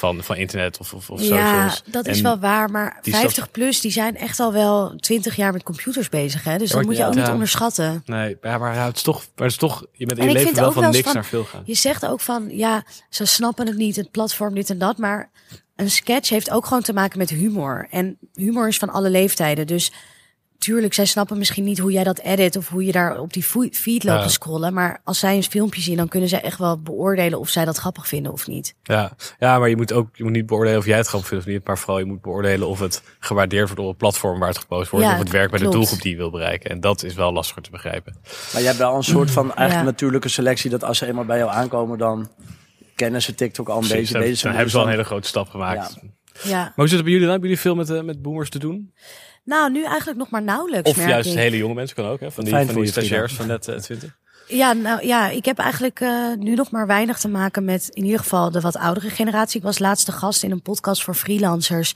Van, van internet of, of, of Ja, socials. dat is En- wel waar. Maar die 50 plus, die zijn echt al wel 20 jaar met computers bezig. Hè? Dus Ja, dat moet je ja. ook niet onderschatten. Nee, ja, maar ja, het is toch, maar het is toch, je bent in je leven wel van niks van- naar veel gaan. Je zegt ook van, ja, ze snappen het niet, het platform, dit en dat. Maar een sketch heeft ook gewoon te maken met humor. En humor is van alle leeftijden. Dus tuurlijk, zij snappen misschien niet hoe jij dat edit of hoe je daar op die feed loopt Ja. te scrollen. Maar als zij een filmpje zien, dan kunnen zij echt wel beoordelen of zij dat grappig vinden of niet. Ja, ja, maar je moet ook je moet niet beoordelen of jij het grappig vindt of niet. Maar vooral je moet beoordelen of het gewaardeerd wordt op het platform waar het gepost wordt. Ja, of het werkt bij de doelgroep die je wil bereiken. En dat is wel lastiger te begrijpen. Maar je hebt wel een soort van eigenlijk Ja. natuurlijke selectie. Dat als ze eenmaal bij jou aankomen, dan kennen ze TikTok al een Precies, beetje. dan, Deze dan hebben ze al een hele grote stap gemaakt. Ja. Ja. Maar hoe zit het bij jullie dan? Hebben jullie veel met, eh, met boomers te doen? Nou, nu eigenlijk nog maar nauwelijks. Of merk juist ik. hele jonge mensen kan ook, hè? Van die, Fijn van die stagiairs van net eh, 20. Ja, nou ja, ik heb eigenlijk eh, nu nog maar weinig te maken met in ieder geval de wat oudere generatie. Ik was laatste gast in een podcast voor freelancers.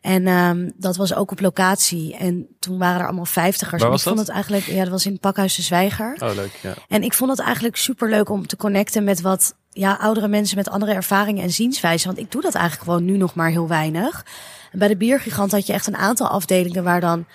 En ehm, dat was ook op locatie. En toen waren er allemaal vijftigers. Waar was ik vond dat? het eigenlijk, ja, dat was in het Pakhuis de Zwijger. Oh, leuk. Ja. En ik vond het eigenlijk super leuk om te connecten met wat ja, oudere mensen met andere ervaringen en zienswijzen. Want ik doe dat eigenlijk gewoon nu nog maar heel weinig. En bij de Biergigant had je echt een aantal afdelingen waar dan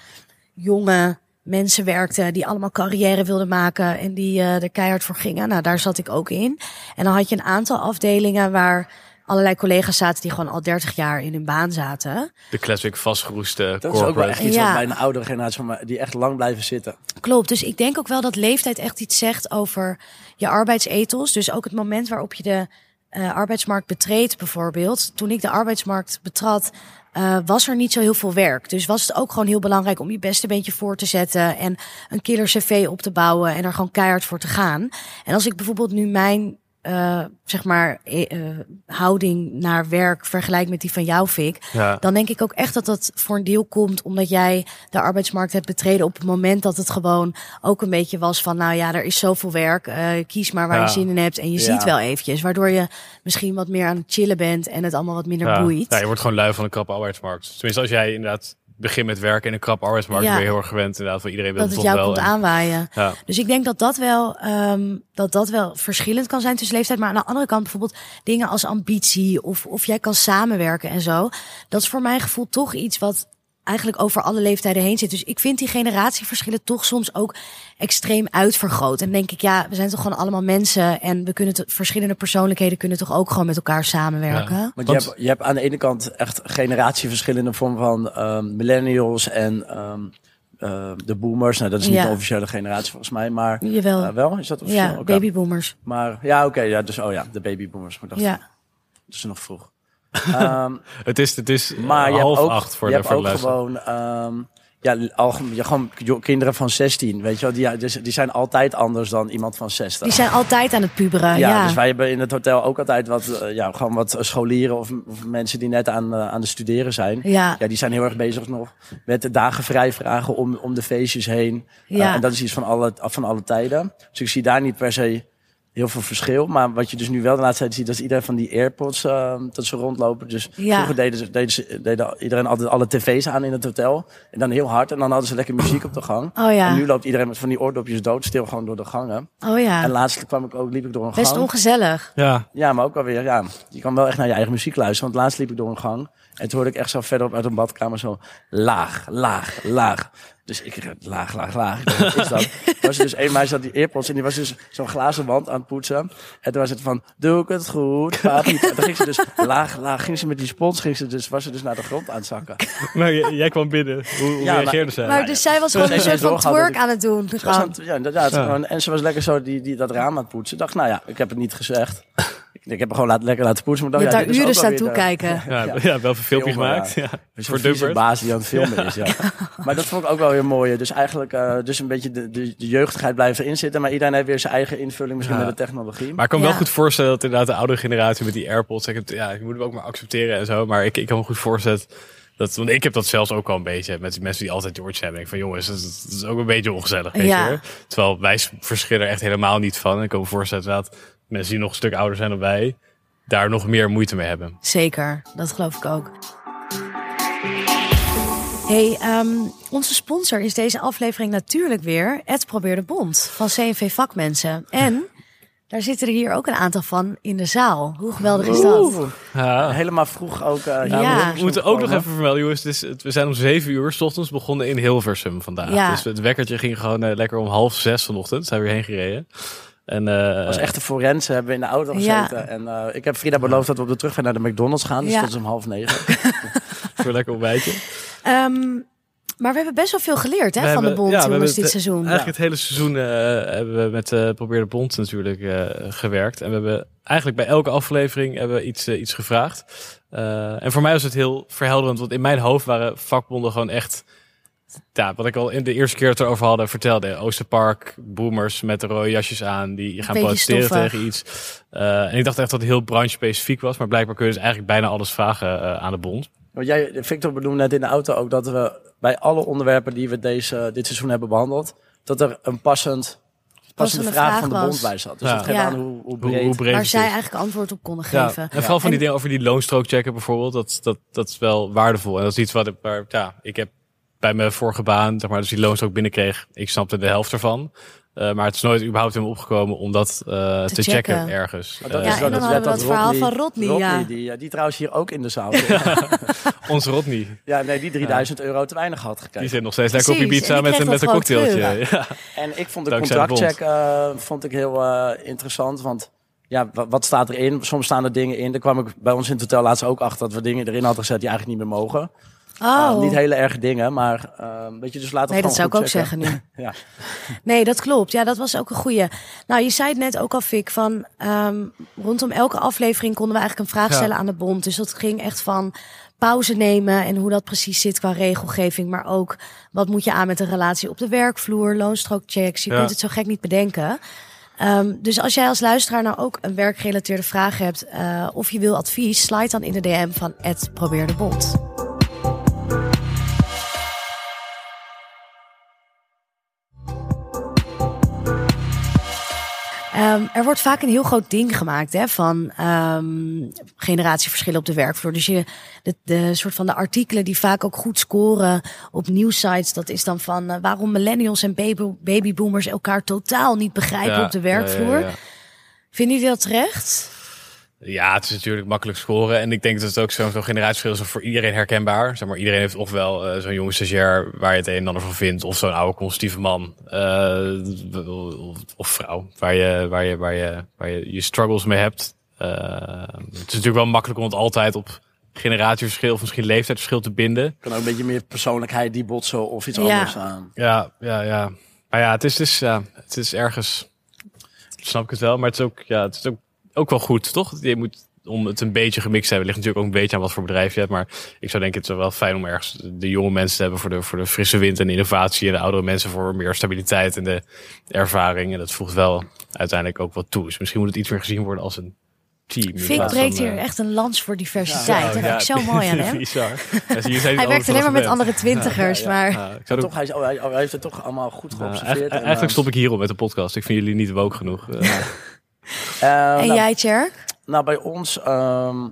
jonge mensen werkten die allemaal carrière wilden maken en die eh er keihard voor gingen. Nou, daar zat ik ook in. En dan had je een aantal afdelingen waar allerlei collega's zaten die gewoon al 30 jaar in hun baan zaten. De classic vastgeroeste Dat is ook wel corporate. echt iets Ja. wat bij een oudere generatie van mij, die echt lang blijven zitten. Klopt. Dus ik denk ook wel dat leeftijd echt iets zegt over je arbeidsethos. Dus ook het moment waarop je de eh, arbeidsmarkt betreedt, bijvoorbeeld. Toen ik de arbeidsmarkt betrad, eh, was er niet zo heel veel werk. Dus was het ook gewoon heel belangrijk om je beste beentje voor te zetten en een killer cv op te bouwen en er gewoon keihard voor te gaan. En als ik bijvoorbeeld nu mijn eh, zeg maar eh, eh, houding naar werk vergelijk met die van jou, Fik, Ja. dan denk ik ook echt dat dat voor een deel komt omdat jij de arbeidsmarkt hebt betreden op het moment dat het gewoon ook een beetje was van, nou ja, er is zoveel werk, eh, kies maar waar Ja. je zin in hebt en je Ja. ziet wel eventjes, waardoor je misschien wat meer aan het chillen bent en het allemaal wat minder Ja. boeit. Ja, je wordt gewoon lui van een krappe arbeidsmarkt. Tenminste, als jij inderdaad begint met werken in een krappe arbeidsmarkt, Ja. ben je heel erg gewend inderdaad van iedereen wil dat het het toch jou wel. komt En- aanwaaien. Ja. Dus ik denk dat dat wel, ehm, dat dat wel verschillend kan zijn tussen leeftijd. Maar aan de andere kant bijvoorbeeld dingen als ambitie of, of jij kan samenwerken en zo. Dat is voor mijn gevoel toch iets wat eigenlijk over alle leeftijden heen zit. Dus ik vind die generatieverschillen toch soms ook extreem uitvergroot. En denk ik, ja, we zijn toch gewoon allemaal mensen en we kunnen verschillende persoonlijkheden kunnen toch ook gewoon met elkaar samenwerken. Ja. Want je hebt, je hebt aan de ene kant echt generatieverschillen in de vorm van ehm, millennials en ehm, eh, de boomers. Nou, dat is niet Ja. de officiële generatie volgens mij, maar Jawel. eh, wel is dat officieel? ja, Oké. babyboomers. Maar ja, oké, ja, dus oh ja, de babyboomers. Maar dacht, Ja. dat is nog vroeg. Ehm, Het is, het is maar je hebt half ook, acht voor je de, hebt voor de ook gewoon, ehm, ja, algemeen, ja, gewoon kinderen van 16, weet je wel, die, dus, die zijn altijd anders dan iemand van 60. Die zijn altijd aan het puberen. Ja, Ja, dus wij hebben in het hotel ook altijd wat, eh, ja, gewoon wat scholieren of, of mensen die net aan, eh, aan de studeren zijn. Ja. Ja, die zijn heel erg bezig nog met de dagen vrij vragen om, om de feestjes heen. Ja. Eh, en dat is iets van alle, van alle tijden. Dus ik zie daar niet per se heel veel verschil. Maar wat je dus nu wel de laatste tijd ziet, dat is iedereen van die AirPods eh, dat ze rondlopen. Dus Ja. vroeger deden, ze, deden, ze, deden iedereen altijd alle tv's aan in het hotel. En dan heel hard. En dan hadden ze lekker muziek op de gang. Oh ja. En nu loopt iedereen met van die oordopjes doodstil gewoon door de gangen. Oh ja. En laatst kwam ik ook, liep ik door een Best gang. ongezellig. Ja, Ja, maar ook wel weer, ja. Je kan wel echt naar je eigen muziek luisteren. Want laatst liep ik door een gang. En toen hoorde ik echt zo verderop uit een badkamer zo laag, laag, laag. Dus ik laag, laag, laag. Ik dacht, Wat is dat? Was er dus een meisje had die earpods en die was dus zo'n glazen wand aan het poetsen. En toen was het van, doe ik het goed, papi? En toen ging ze dus laag, laag, ging ze met die spons, ging ze dus, was ze dus naar de grond aan het zakken. maar jij kwam binnen. Hoe, hoe Ja, maar- reageerde zij? Maar dus zij was gewoon Ze een soort van twerk aan het doen. Aan het- ja, inderdaad. Ja. Gewoon, en ze was lekker zo die, die, dat raam aan het poetsen. Ik dacht, nou ja, ik heb het niet gezegd. Ik, ik heb er gewoon laat, lekker laten poetsen. Maar Je ik hebt daar uren staan de- toekijken. ja, ja. wel een filmpje gemaakt. Ja. Voor Dumpert. baas die aan het filmen is, ja. maar dat vond ik ook wel weer mooi. Dus eigenlijk eh, dus een beetje de, de, de jeugdigheid blijven inzitten. Maar iedereen heeft weer zijn eigen invulling misschien Ja. met de technologie. Maar ik kan me wel goed voorstellen dat inderdaad de oudere generatie met die AirPods, ik heb, ja, je moet hem ook maar accepteren en zo. Maar ik, ik kan me goed voorstellen dat, want ik heb dat zelfs ook al een beetje met die mensen die altijd George hebben. Ik van jongens, dat is, dat is ook een beetje ongezellig, weet Ja. je. Terwijl wij verschillen er echt helemaal niet van. Ik kan me voorstellen dat mensen die nog een stuk ouder zijn dan wij, daar nog meer moeite mee hebben. Zeker, dat geloof ik ook. Hey, ehm, onze sponsor is deze aflevering natuurlijk weer Het Probeer de Bond van CNV Vakmensen. En daar zitten er hier ook een aantal van in de zaal. Hoe geweldig is dat? Oeh, Ja. helemaal vroeg ook. eh, Ja. We moeten ook nog even vermelden, jongens. Het is, het- we zijn om zeven uur 's ochtends begonnen in Hilversum vandaag. Ja. Dus het wekkertje ging gewoon eh, lekker om half zes vanochtend. Zijn we weer heen gereden. En, eh, Als echte forensen hebben we in de auto Ja. gezeten. En eh, ik heb Frida beloofd dat we op de terugweg naar de McDonald's gaan. Dus Ja. dat is om half negen. voor lekker ontbijtje. Ehm, maar we hebben best wel veel geleerd hè, We van de bond ja, we jongens hebben dit het, seizoen. Eigenlijk het hele seizoen eh, hebben we met eh Probeer de Bond natuurlijk eh, gewerkt. En we hebben eigenlijk bij elke aflevering hebben we iets, eh, iets gevraagd. Eh, en voor mij was het heel verhelderend, want in mijn hoofd waren vakbonden gewoon echt... Ja, wat ik al in de eerste keer het erover hadden vertelde. Oosterpark, boomers met de rode jasjes aan. Die gaan Beetje protesteren stoffig. tegen iets. Eh, en ik dacht echt dat het heel branche-specifiek was. Maar blijkbaar kun je dus eigenlijk bijna alles vragen eh, aan de bond. Want jij, Victor benoemde net in de auto ook dat we bij alle onderwerpen die we deze, dit seizoen hebben behandeld, dat er een passend, passende Passende vraag, vraag van de was. bond bij zat. Dus Ja. dat geeft Ja. aan hoe, hoe breed. hoe breed Waar zij is. eigenlijk antwoord op konden Ja, geven. en vooral van En- die dingen over die loonstrook checken bijvoorbeeld, dat, dat, dat is wel waardevol. En dat is iets wat ik, waar, ja, ik heb bij mijn vorige baan, zeg maar, dus die loonstrook binnenkreeg, ik snapte de helft ervan. Eh, maar het is nooit überhaupt in me opgekomen om dat eh, te, checken. checken. ergens. Maar dat Eh, Ja, is dan het- hadden we dat dat verhaal van Rodney, ja. Die, die trouwens hier ook in de zaal zit. onze Rodney, Ja, nee, die 3000 euro te weinig had gekregen. die zit nog steeds lekker op Ibiza met, met een cocktailtje. Ja. En ik vond de Dankzij de contractcheck eh, vond ik heel eh, interessant. Want ja, wa- wat staat erin? Soms staan er dingen in. Daar kwam ik bij ons in het hotel laatst ook achter dat we dingen erin hadden gezet die eigenlijk niet meer mogen. Oh, niet hele erge dingen, maar eh weet je, dus laten we nee, het dat zou ik ook zeggen nu. Ja. Nee, dat klopt. Ja, dat was ook een goeie. Nou, je zei het net ook al, Fik, van ehm, rondom elke aflevering konden we eigenlijk een vraag Ja. stellen aan de bond. Dus dat ging echt van pauze nemen en hoe dat precies zit qua regelgeving. Maar ook wat moet je aan met een relatie op de werkvloer, loonstrookchecks. Je Ja. kunt het zo gek niet bedenken. Ehm, dus als jij als luisteraar nou ook een werkgerelateerde vraag hebt eh, of je wil advies, slide dan in de DM van het probeer de bot. Ehm, er wordt vaak een heel groot ding gemaakt hè, van ehm, generatieverschillen op de werkvloer. Dus je, de, de soort van de artikelen die vaak ook goed scoren op nieuwsites, dat is dan van eh, waarom millennials en baby, babyboomers elkaar totaal niet begrijpen Ja, op de werkvloer. ja, ja. Vinden jullie dat terecht? Ja, het is natuurlijk makkelijk scoren. En ik denk dat het ook zo'n zo'n generatieverschil is voor iedereen herkenbaar. Zeg maar, iedereen heeft ofwel eh, zo'n jonge stagiair waar je het een en ander van vindt. Of zo'n oude conservatieve man. eh, of, of vrouw. Waar je, waar, je, waar, je, waar je je struggles mee hebt. Eh, het is natuurlijk wel makkelijk om het altijd op generatieverschil of misschien leeftijdsverschil te binden. kan ook een beetje meer persoonlijkheid die botsen of iets Ja. anders aan. Ja, ja, ja. Maar ja, het is dus, ja, het is ergens, snap ik het wel, maar het is ook, ja, het is ook, ook wel goed, toch? Je moet, om het een beetje gemixt te hebben, ligt natuurlijk ook een beetje aan wat voor bedrijf je hebt. Maar ik zou denken, het is wel fijn om ergens de jonge mensen te hebben voor de, voor de frisse wind en innovatie. En de oudere mensen voor meer stabiliteit en de ervaring. En dat voegt wel uiteindelijk ook wat toe. Dus misschien moet het iets meer gezien worden als een team. plaats breekt hier eh, echt een lans voor diversiteit. dat ja, vind ik zo mooi aan hem. Hij werkt alleen maar met andere twintigers, maar... Toch, hij, is- oh, hij, hij heeft het toch allemaal goed Ja, geobserveerd. eigenlijk, en, eigenlijk eh, stop ik hierop met de podcast. Ik vind jullie niet woke genoeg. Eh, En nou, jij, Tjerk? Nou, bij ons ehm,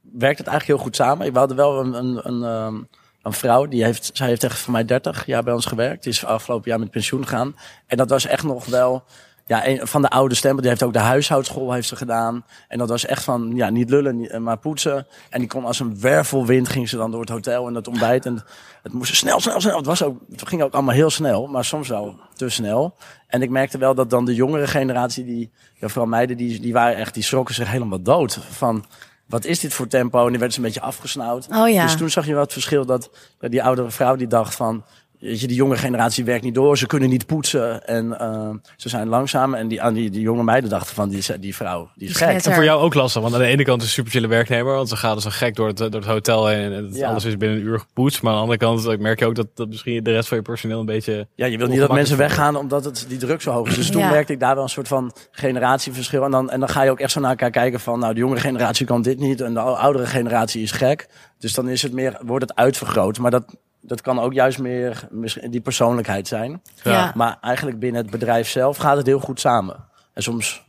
werkt het eigenlijk heel goed samen. We hadden wel een, een, een, ehm, een vrouw, die heeft, zij heeft echt voor mij 30 jaar bij ons gewerkt. Die is afgelopen jaar met pensioen gegaan. En dat was echt nog wel ja, een van de oude stemmen. Die heeft ook de huishoudschool heeft ze gedaan. En dat was echt van, ja, niet lullen, niet- maar poetsen. En die kon als een wervelwind, ging ze dan door het hotel en het ontbijt. En het moest snel, snel, snel. Het, was ook, het ging ook allemaal heel snel, maar soms wel te snel. En ik merkte wel dat dan de jongere generatie, die, ja, vooral meiden, die, die waren echt, die schrokken zich helemaal dood. Van, wat is dit voor tempo? En die werd ze een beetje afgesnauwd. Oh ja. Dus toen zag je wel het verschil dat eh, die oudere vrouw die dacht van... Weet je, die jonge generatie werkt niet door, ze kunnen niet poetsen en eh, ze zijn langzaam. En die, aan die, die jonge meiden dachten van, die, die vrouw, die is Die gek. En voor jou ook lastig, want aan de ene kant is een super chille werknemer, want ze gaan dus zo gek door het, door het hotel heen en het, Ja. alles is binnen een uur gepoetst. Maar aan de andere kant eh, merk je ook dat, dat misschien de rest van je personeel een beetje... Ja, je wil niet dat mensen weggaan omdat het, die druk zo hoog is. Dus toen Ja. merkte ik daar wel een soort van generatieverschil. En dan, en dan ga je ook echt zo naar elkaar kijken van, nou, de jongere generatie kan dit niet en de oudere generatie is gek. Dus dan is het meer, wordt het uitvergroot. Maar dat, dat kan ook juist meer misschien die persoonlijkheid zijn. Ja. Maar eigenlijk binnen het bedrijf zelf gaat het heel goed samen. En soms,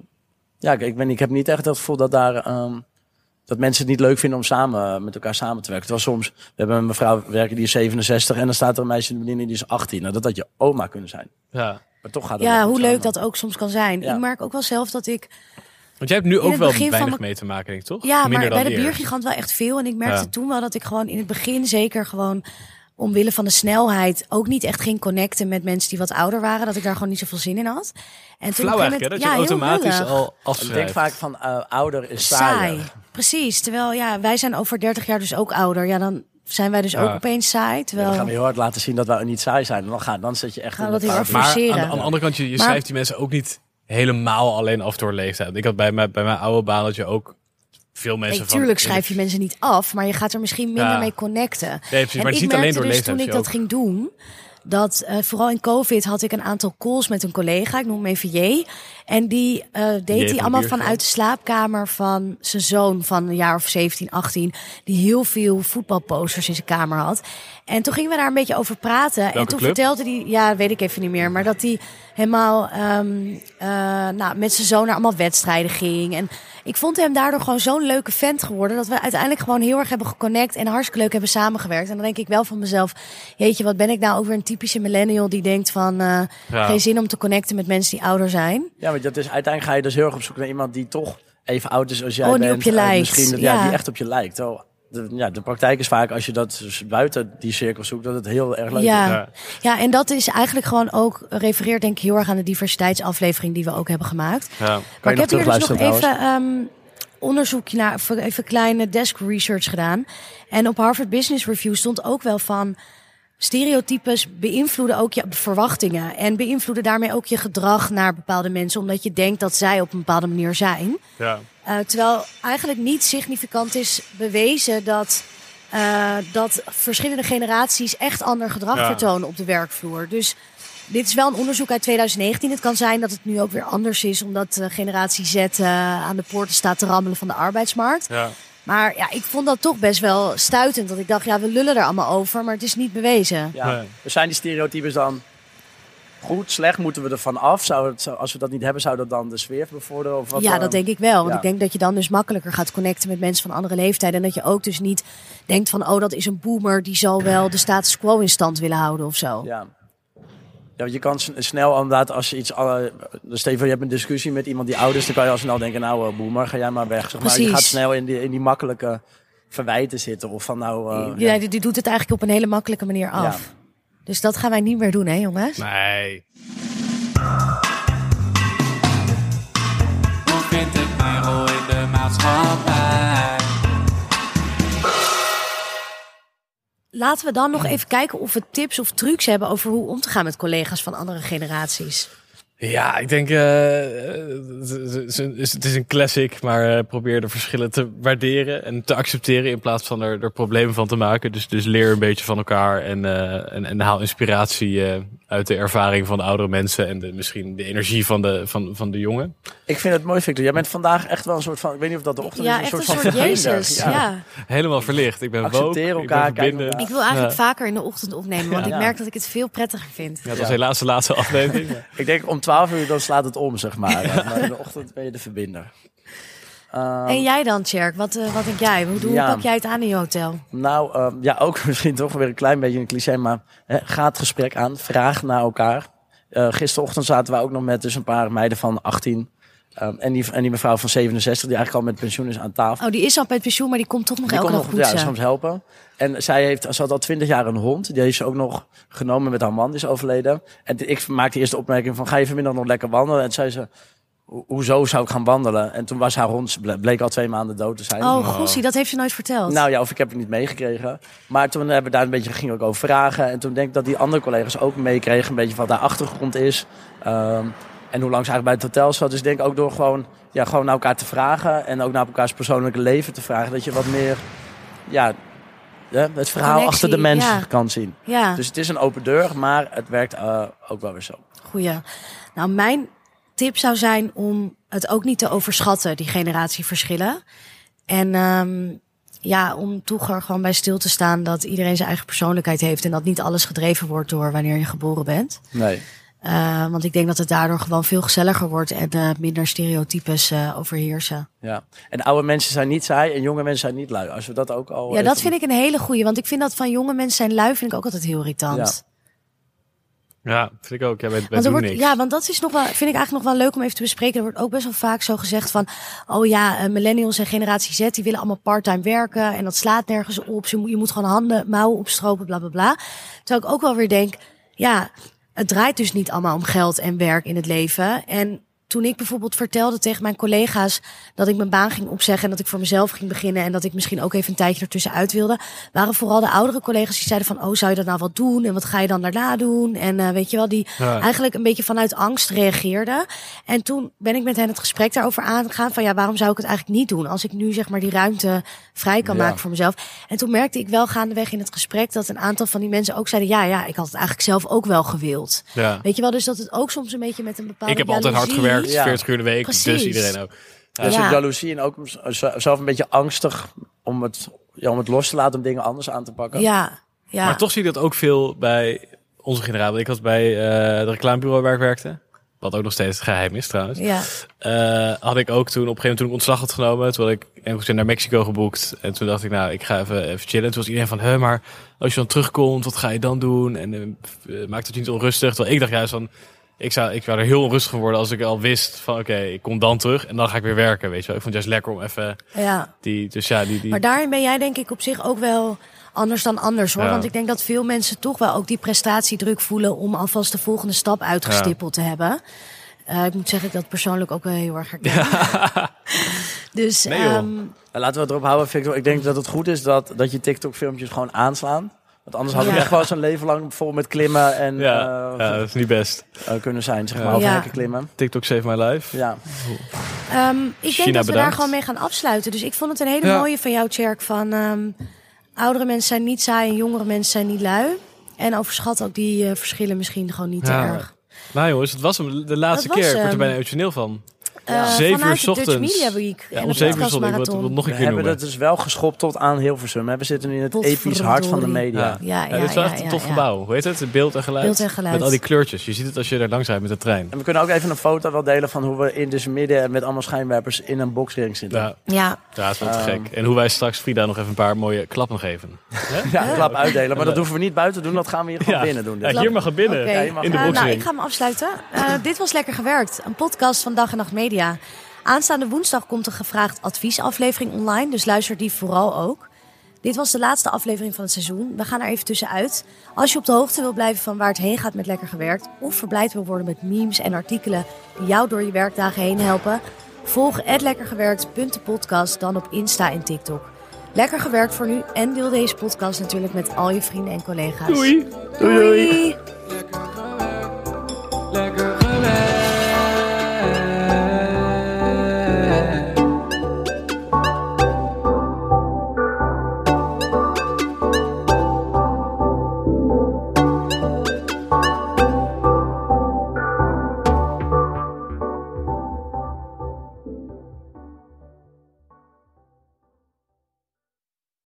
ja, ik, ik, ben, ik heb niet echt het gevoel dat daar, ehm, dat mensen het niet leuk vinden om samen met elkaar samen te werken. Terwijl soms, we hebben een mevrouw werken die is 67 en dan staat er een meisje in de bediening die is 18. Nou, dat had je oma kunnen zijn. Ja. Maar toch gaat het Ja, hoe leuk samen. dat ook soms kan zijn. Ja. Ik merk ook wel zelf dat ik... Want jij hebt nu ook wel van weinig mee te maken, denk ik, toch? Ja, Minder maar dan bij de biergigant wel echt veel. En ik merkte Ja. toen wel dat ik gewoon in het begin zeker gewoon omwille van de snelheid ook niet echt ging connecten met mensen die wat ouder waren. Dat ik daar gewoon niet zoveel zin in had. En toen Flauw een eigenlijk? Dat je moment- ja, heel automatisch al afschrijft. Ik denk vaak van eh, ouder is saai. Precies. Terwijl ja, wij zijn over 30 jaar dus ook ouder. Ja, dan zijn wij dus Ja. ook opeens saai. Ja, dan Terwijl gaan we heel hard laten zien dat wij niet saai zijn. Dan, gaan, dan zit je echt Gaan dat heel Maar aan de, forceren. aan de andere kant, je, je Maar- schrijft die mensen ook niet helemaal alleen af door leeftijd. Ik had bij, mijn bij mijn oude baan dat je ook veel mensen Nee, van... tuurlijk schrijf je mensen niet af, maar je gaat er misschien minder Ja. mee connecten. Nee, precies, en maar het is ik niet alleen door dus toen ik dat ook- ging doen, dat eh, vooral in COVID had ik een aantal calls met een collega, ik noem hem even J. En die eh, deed van hij de allemaal vanuit de slaapkamer van zijn zoon van een jaar of 17, 18, die heel veel voetbalposters in zijn kamer had. En toen gingen we daar een beetje over praten. en toen club? vertelde hij, ja, weet ik even niet meer, maar dat hij helemaal ehm, eh, nou, met zijn zoon naar allemaal wedstrijden ging. En ik vond hem daardoor gewoon zo'n leuke vent geworden. Dat we uiteindelijk gewoon heel erg hebben geconnect en hartstikke leuk hebben samengewerkt. En dan denk ik wel van mezelf, jeetje, wat ben ik nou ook weer een typische millennial die denkt van eh, Ja. geen zin om te connecten met mensen die ouder zijn. Ja, want dat is, uiteindelijk ga je dus heel erg op zoek naar iemand die toch even oud is als jij Oh, die bent. op je lijkt. Misschien, ja. Ja. die echt op je lijkt. Terwijl de, ja, de praktijk is vaak als je dat dus buiten die cirkel zoekt, dat het heel erg leuk Ja. is. Ja. ja, en dat is eigenlijk gewoon ook, refereert denk ik heel erg aan de diversiteitsaflevering die we ook hebben gemaakt. Ja. Kan Maar je ik heb hier dus nog even ehm onderzoekje naar, even kleine desk research gedaan. En op Harvard Business Review stond ook wel van stereotypes beïnvloeden ook je verwachtingen en beïnvloeden daarmee ook je gedrag naar bepaalde mensen, omdat je denkt dat zij op een bepaalde manier zijn. Ja. Eh, terwijl eigenlijk niet significant is bewezen dat eh, dat verschillende generaties echt ander gedrag Ja. vertonen op de werkvloer. Dus dit is wel een onderzoek uit 2019. Het kan zijn dat het nu ook weer anders is, omdat eh, generatie Z aan de poorten staat te rammelen van de arbeidsmarkt. Ja. Maar ja, ik vond dat toch best wel stuitend. Dat ik dacht, ja, we lullen er allemaal over, maar het is niet bewezen. Ja. Nee. Zijn die stereotypes dan goed, slecht? Moeten we ervan af? Zou het, als we dat niet hebben, zou dat dan de sfeer bevorderen? Of wat, ja, dat denk ik wel. Want ja. ik denk dat je dan dus makkelijker gaat connecten met mensen van andere leeftijden. En dat je ook dus niet denkt van, oh, dat is een boomer. Die zal wel de status quo in stand willen houden of zo. Ja. Ja, je kan snel inderdaad als je iets... alle- dus stel je hebt een discussie met iemand die oud is... dan kan je al snel denken, nou uh, boemer, ga jij maar weg. Zeg maar. Je gaat snel in die, in die makkelijke verwijten zitten. Of van nou... eh, Ja, ja. die, die doet het eigenlijk op een hele makkelijke manier af. Ja. Dus dat gaan wij niet meer doen, hè jongens? Nee. Hoe vind ik mijn rol in de maatschappij? Laten we dan nog even kijken of we tips of trucs hebben over hoe om te gaan met collega's van andere generaties. Ja, ik denk, eh, eh, het is een- het is een classic, maar eh, probeer de verschillen te waarderen en te accepteren in plaats van er, er problemen van te maken. Dus, dus leer een beetje van elkaar en, eh, en, en haal inspiratie eh, uit de ervaring van de oudere mensen en de, misschien de energie van de, van, van de jongen. Ik vind het mooi, Victor. Jij bent vandaag echt wel een soort van... Ik weet niet of dat de ochtend Ja, is. Een een soort van. Jezus. Ja. Helemaal verlicht. Ik ben Accepteer woke, ik ben elkaar, elkaar. Ik wil eigenlijk Ja. vaker in de ochtend opnemen, want Ja. ik merk dat ik het veel prettiger vind. Ja, dat was Ja. helaas de laatste aflevering. Ik denk om 12 uur dan slaat het om, zeg maar. Ja, maar in de ochtend ben je de verbinder. Ehm, En jij dan, Tjerk? Wat, eh, wat denk jij? Hoe, hoe Ja. pak jij het aan in je hotel? Nou, ehm, ja, ook misschien toch weer een klein beetje een cliché, maar hè, ga het gesprek aan. Vraag naar elkaar. Eh gisterochtend zaten we ook nog met dus een paar meiden van 18. ehm, en, die, en die mevrouw van 67, die eigenlijk al met pensioen is aan tafel. Oh, die is al bij het pensioen, maar die komt toch nog Die elke dag nog ja, soms helpen. En zij heeft, ze had al twintig jaar een hond. Die heeft ze ook nog genomen met haar man, die is overleden. En ik maakte eerst de opmerking van, ga je vanmiddag nog lekker wandelen? En toen zei ze, "Ho- hoezo zou ik gaan wandelen? En toen was haar hond, ble- bleek al twee maanden dood te zijn. Oh, gossie, dat heeft ze nooit verteld. Nou ja, of ik heb het niet meegekregen. Maar toen hebben we daar een beetje ging ook over vragen. En toen denk ik dat die andere collega's ook meekregen. Een beetje wat haar achtergrond is. Ehm, en hoe lang ze eigenlijk bij het hotel zat. Dus ik denk ook door gewoon, ja, gewoon naar elkaar te vragen. En ook naar elkaars persoonlijke leven te vragen. Dat je wat meer ja, ja, het verhaal Connectie, achter de mens ja. kan zien. ja. Dus het is een open deur, maar het werkt eh, ook wel weer zo. Goeie. Nou, mijn tip zou zijn om het ook niet te overschatten, die generatieverschillen. En ehm, ja, om toch er gewoon bij stil te staan dat iedereen zijn eigen persoonlijkheid heeft en dat niet alles gedreven wordt door wanneer je geboren bent. Nee. Eh, want ik denk dat het daardoor gewoon veel gezelliger wordt en eh, minder stereotypes eh, overheersen. Ja. En oude mensen zijn niet saai en jonge mensen zijn niet lui. Als we dat ook al. Ja, dat vind ik een hele goeie. Want ik vind dat van jonge mensen zijn lui vind ik ook altijd heel irritant. Ja, vind ik ook. Ja, wij, wij Want er doen wordt, niks. ja, want dat is nog wel, vind ik eigenlijk nog wel leuk om even te bespreken. Er wordt ook best wel vaak zo gezegd van, oh ja, millennials en generatie Z, die willen allemaal parttime werken en dat slaat nergens op. Moet, je moet gewoon handen, mouwen opstropen, bla bla bla. Terwijl ik ook wel weer denk, ja, het draait dus niet allemaal om geld en werk in het leven. En toen ik bijvoorbeeld vertelde tegen mijn collega's dat ik mijn baan ging opzeggen en dat ik voor mezelf ging beginnen en dat ik misschien ook even een tijdje ertussenuit wilde, waren vooral de oudere collega's die zeiden van, oh, zou je dat nou wat doen en wat ga je dan daarna doen? En eh, weet je wel, die Ja. eigenlijk een beetje vanuit angst reageerden. En toen ben ik met hen het gesprek daarover aangegaan van, ja, waarom zou ik het eigenlijk niet doen als ik nu zeg maar die ruimte vrij kan Ja. maken voor mezelf? En toen merkte ik wel gaandeweg in het gesprek dat een aantal van die mensen ook zeiden, ja, ja, ik had het eigenlijk zelf ook wel gewild. Ja. Weet je wel, dus dat het ook soms een beetje met een bepaalde Ik heb altijd hard jaloezie- gewerkt, Ja. 40 uur in de week, Precies. dus iedereen ook. Dus Ja. het jaloezie en ook zelf een beetje angstig om het, ja, om het los te laten om dingen anders aan te pakken. Ja, ja. Maar toch zie ik dat ook veel bij onze generatie. Ik was bij eh de reclamebureau waar ik werkte. Wat ook nog steeds geheim is trouwens. Ja, Eh, had ik ook toen op een gegeven moment toen ik ontslag had genomen. Toen had ik ergens naar Mexico geboekt. En toen dacht ik, nou, ik ga even, even chillen. Toen was iedereen van, hè, maar als je dan terugkomt, wat ga je dan doen? En eh, maakt het je niet onrustig? Terwijl ik dacht juist van, ik zou, ik zou er heel onrustig worden als ik al wist van, oké, ik kom dan terug en dan ga ik weer werken, weet je wel. Ik vond het juist lekker om even ja. die, dus ja, die, die Maar daarin ben jij denk ik op zich ook wel anders dan anders hoor. Ja. Want ik denk dat veel mensen toch wel ook die prestatiedruk voelen om alvast de volgende stap uitgestippeld te hebben. Eh, ik moet zeggen, ik dat persoonlijk ook wel heel erg herken. dus Nee, ehm, Nou, laten we het erop houden, Victor. Ik denk dat het goed is dat, dat je TikTok-filmpjes gewoon aanslaan. Want anders had ik Ja. echt wel zo'n leven lang vol met klimmen en ja, eh, ja, dat is niet best. eh, kunnen zijn, zeg maar, over Ja. hekken klimmen. TikTok save my life. Ja. ehm, ik denk dat we daar gewoon mee gaan afsluiten. Dus ik vond het een hele Ja. mooie van jou, Tjerk. Van, ehm, Oudere mensen zijn niet saai en jongere mensen zijn niet lui. En overschat ook die eh, verschillen misschien gewoon niet Ja. te erg. Nou jongens, het was hem de laatste Dat was keer. Ik word er bijna emotioneel van. Eh, Zeven uur de Dutch. Media Week Ja, en om zeven uur ik. Nog een We keer hebben noemen. het dus wel geschopt tot aan Hilversum. hè. We zitten nu in het episch hart van de media. Ja. Ja, Ja, ja, dit is wel ja, echt een ja, tof ja. gebouw. Hoe heet het? Beeld en geluid. Beeld en geluid. Met al die kleurtjes. Je ziet het als je er langs rijdt met de trein. En we kunnen ook even een foto wel delen van hoe we in dus midden met allemaal schijnwerpers in een boxring zitten. Ja, Ja, ja dat is wel te Ehm. gek. En hoe wij straks Frida nog even een paar mooie klappen geven. Ja, een klap uitdelen. Maar dat hoeven we niet buiten te doen. Dat gaan we hier gewoon Ja. binnen doen. Ja, hier mag het binnen. In de Eh, boxring. nou, ik ga hem afsluiten. Eh, dit was Lekker Gewerkt, een podcast van Dag en Nacht Media. Aanstaande woensdag komt een gevraagd adviesaflevering online, dus luister die vooral ook. Dit was de laatste aflevering van het seizoen. We gaan er even tussenuit. Als je op de hoogte wil blijven van waar het heen gaat met Lekker Gewerkt... of verblijd wil worden met memes en artikelen die jou door je werkdagen heen helpen... volg lekkergewerkt.podcast dan op Insta en TikTok. Lekker gewerkt voor nu en deel deze podcast natuurlijk met al je vrienden en collega's. Doei! doei.